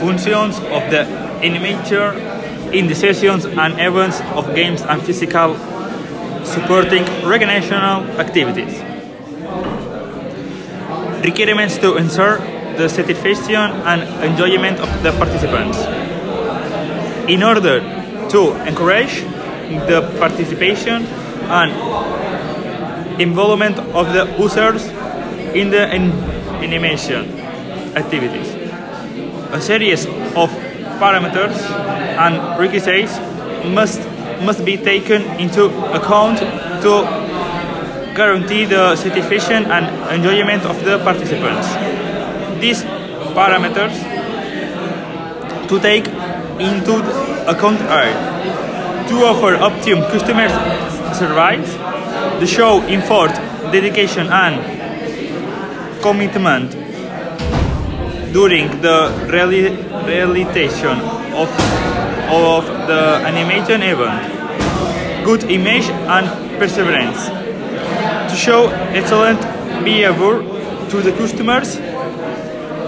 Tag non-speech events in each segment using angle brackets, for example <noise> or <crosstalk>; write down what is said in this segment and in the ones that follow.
functions of the animator in the sessions and events of games and physical supporting recreational activities. Requirements to ensure the satisfaction and enjoyment of the participants. In order to encourage the participation and involvement of the users in the animation activities. A series of parameters and requisites must must be taken into account to guarantee the satisfaction and enjoyment of the participants. These parameters to take into account are to offer optimum customer service, the show effort, dedication and commitment during the realization of, of the animation event, good image and perseverance, to show excellent behavior to the customers,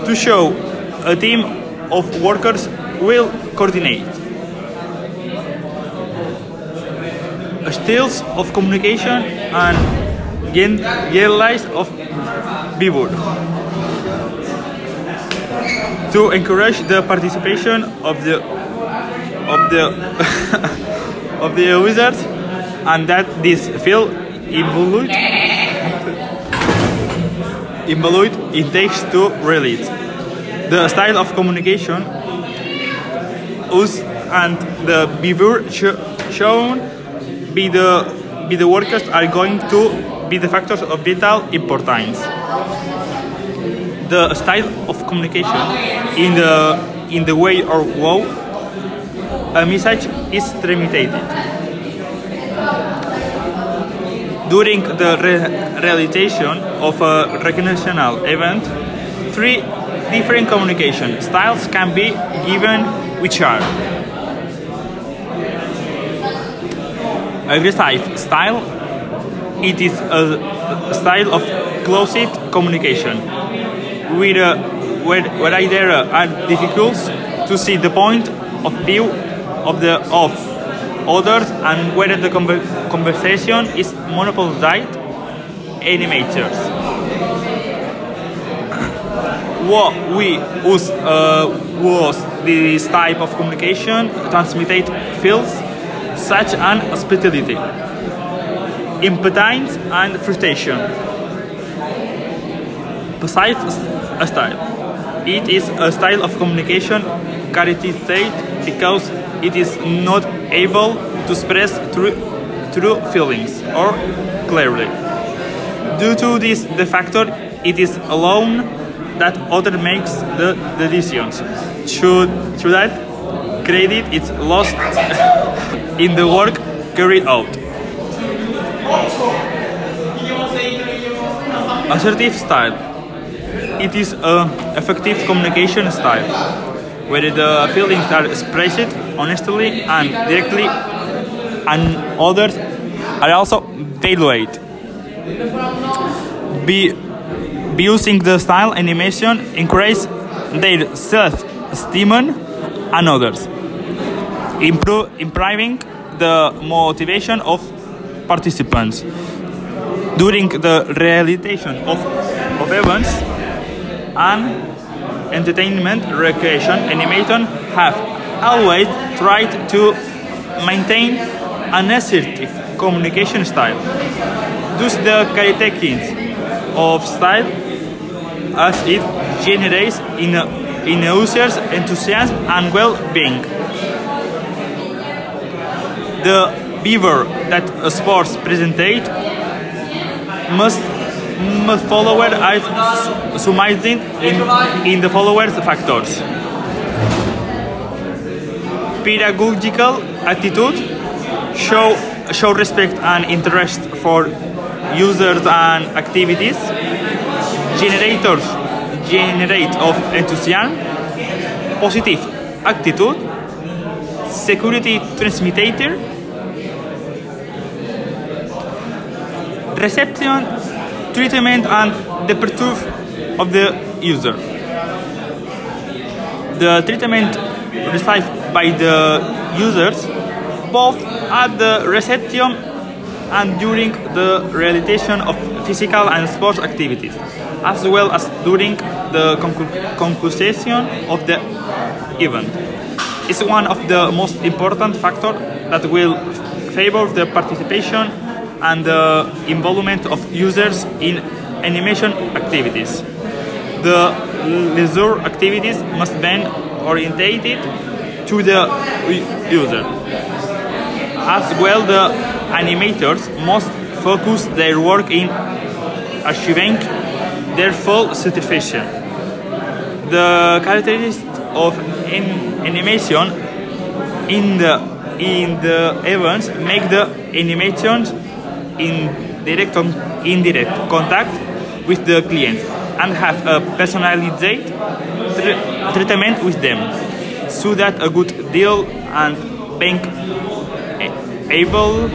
to show a team of workers will coordinate. Styles of communication and realize of behavior to encourage the participation of the of the <laughs> of the users and that this field involved involved it takes to release the style of communication us and the behavior sh shown by the by the workers are going to be the factors of vital importance the style of communication in the in the way or how a message is transmitted. During the re realization of a recognitional event, three different communication styles can be given which are aggressive style it is a style of closed communication with, uh, where, where there are difficult to see the point of view of the of others and where the conversation is monopolized animators. What we use uh, was this type of communication transmitted feels such an hospitality, impotence and frustration. Besides a style. It is a style of communication characterized because it is not able to express true, true feelings or clearly. Due to this the factor, it is alone that other makes the decisions. Should, should that credit is lost <laughs> in the work carried out. Assertive style it is an effective communication style where the feelings are expressed honestly and directly and others are also valued. Be, be using the style animation increase their self-esteem and others, improve, improving the motivation of participants. During the realization of, of events, and entertainment, recreation, animation have always tried to maintain an assertive communication style. Thus, the characteristics of style as it generates in, in users' enthusiasm and well-being. The beaver that sports presentate must followers summarizing in, in the followers factors. Pedagogical attitude show show respect and interest for users and activities. Generators generate of enthusiasm. Positive attitude. Security transmitter. Reception treatment and the perspective of the user. The treatment received by the users both at the reception and during the realization of physical and sports activities, as well as during the conclusion of the event. It's one of the most important factors that will favor the participation and the involvement of users in animation activities. The leisure activities must be orientated to the user. As well, the animators must focus their work in achieving their full satisfaction. The characteristics of an animation in the in the events make the animations in direct or indirect contact with the client and have a personalized tr- treatment with them. So that a good deal and being able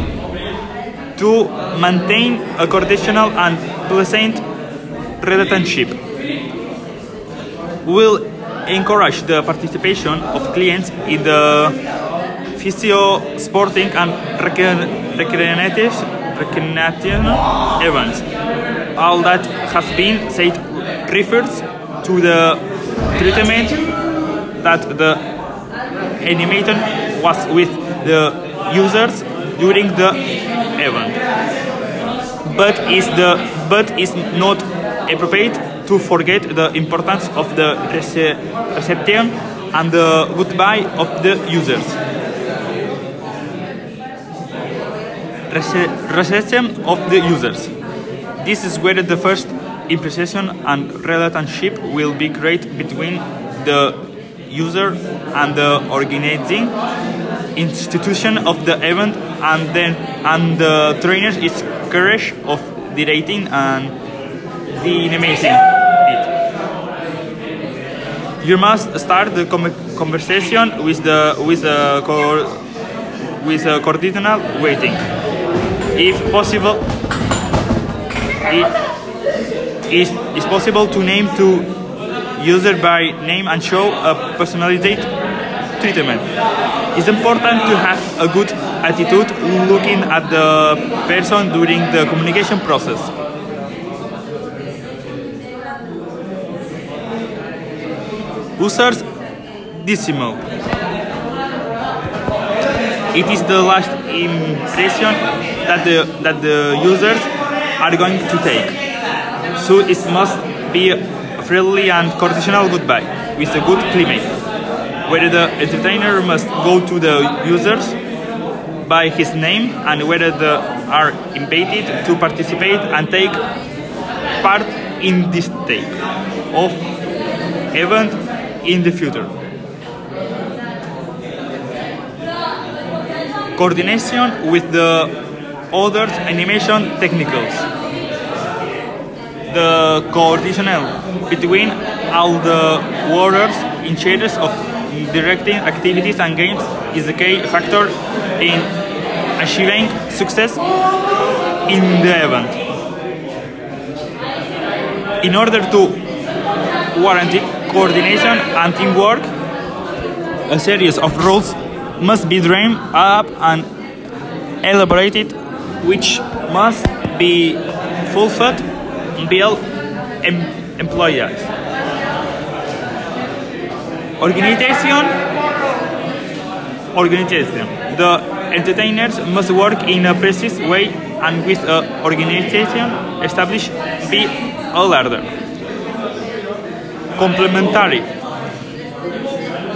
to maintain a cordial and pleasant relationship. Will encourage the participation of clients in the physio sporting and recreative events. All that has been said refers to the treatment that the animator was with the users during the event. But is the but is not appropriate to forget the importance of the reception and the goodbye of the users. Rece- reception of the users. This is where the first impression and relationship will be created between the user and the organizing institution of the event and then and the trainers is courage of directing and the amazing it. You must start the conversation with the with the with a coordinal waiting. If possible, it is is possible to name to user by name and show a personalized treatment. It's important to have a good attitude looking at the person during the communication process. Users decimal. It is the last impression that the that the users are going to take. So it must be a friendly and cordial goodbye with a good climate, where the entertainer must go to the users by his name and whether they are invited to participate and take part in this type of event in the future. Coordination with the other animation technicals. The coordination between all the workers in charge of directing activities and games is a key factor in achieving success in the event. In order to warranty coordination and teamwork, a series of rules must be dreamed up and elaborated, which must be fulfilled by em- employees. Organization. Organization. The entertainers must work in a precise way and with an organization established by a ladder. Complementary.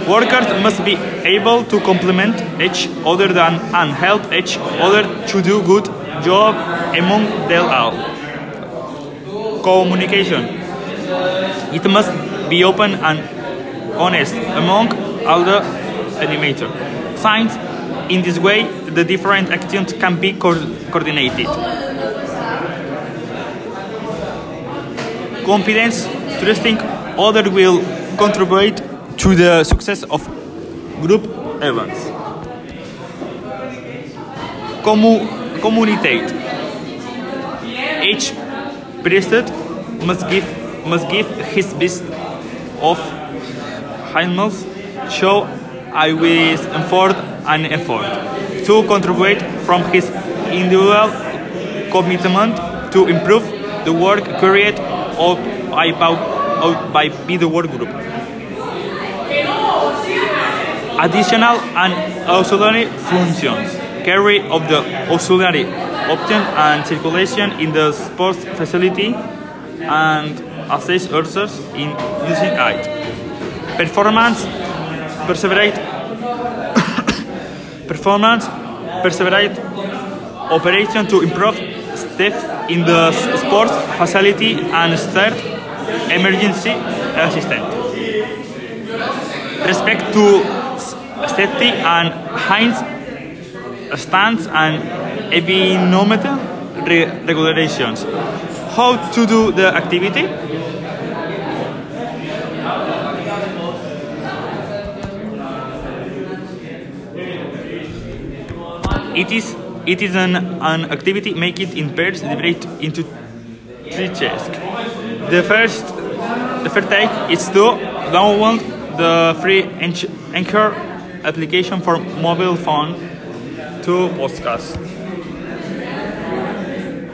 Workers must be able to complement each other and help each other to do good job among them all. Communication. It must be open and honest among all the animators. Signs in this way the different actions can be co- coordinated. Confidence, trusting other will contribute to the success of group events. Commu- communicate. Each priesthood must give must give his best of Hilmels show I was effort and effort to contribute from his individual commitment to improve the work created by, out by the work group. Additional and auxiliary functions carry of the auxiliary option and circulation in the sports facility and assess others in using it. Performance perseverate <coughs> performance perseverate operation to improve staff in the sports facility and start emergency assistance. Respect to safety and Heinz stands and environmental re regulations. How to do the activity? It is it is an, an activity make it in pairs divided into three tasks. The first the first task is to download the free Anchor application for mobile phone to podcast.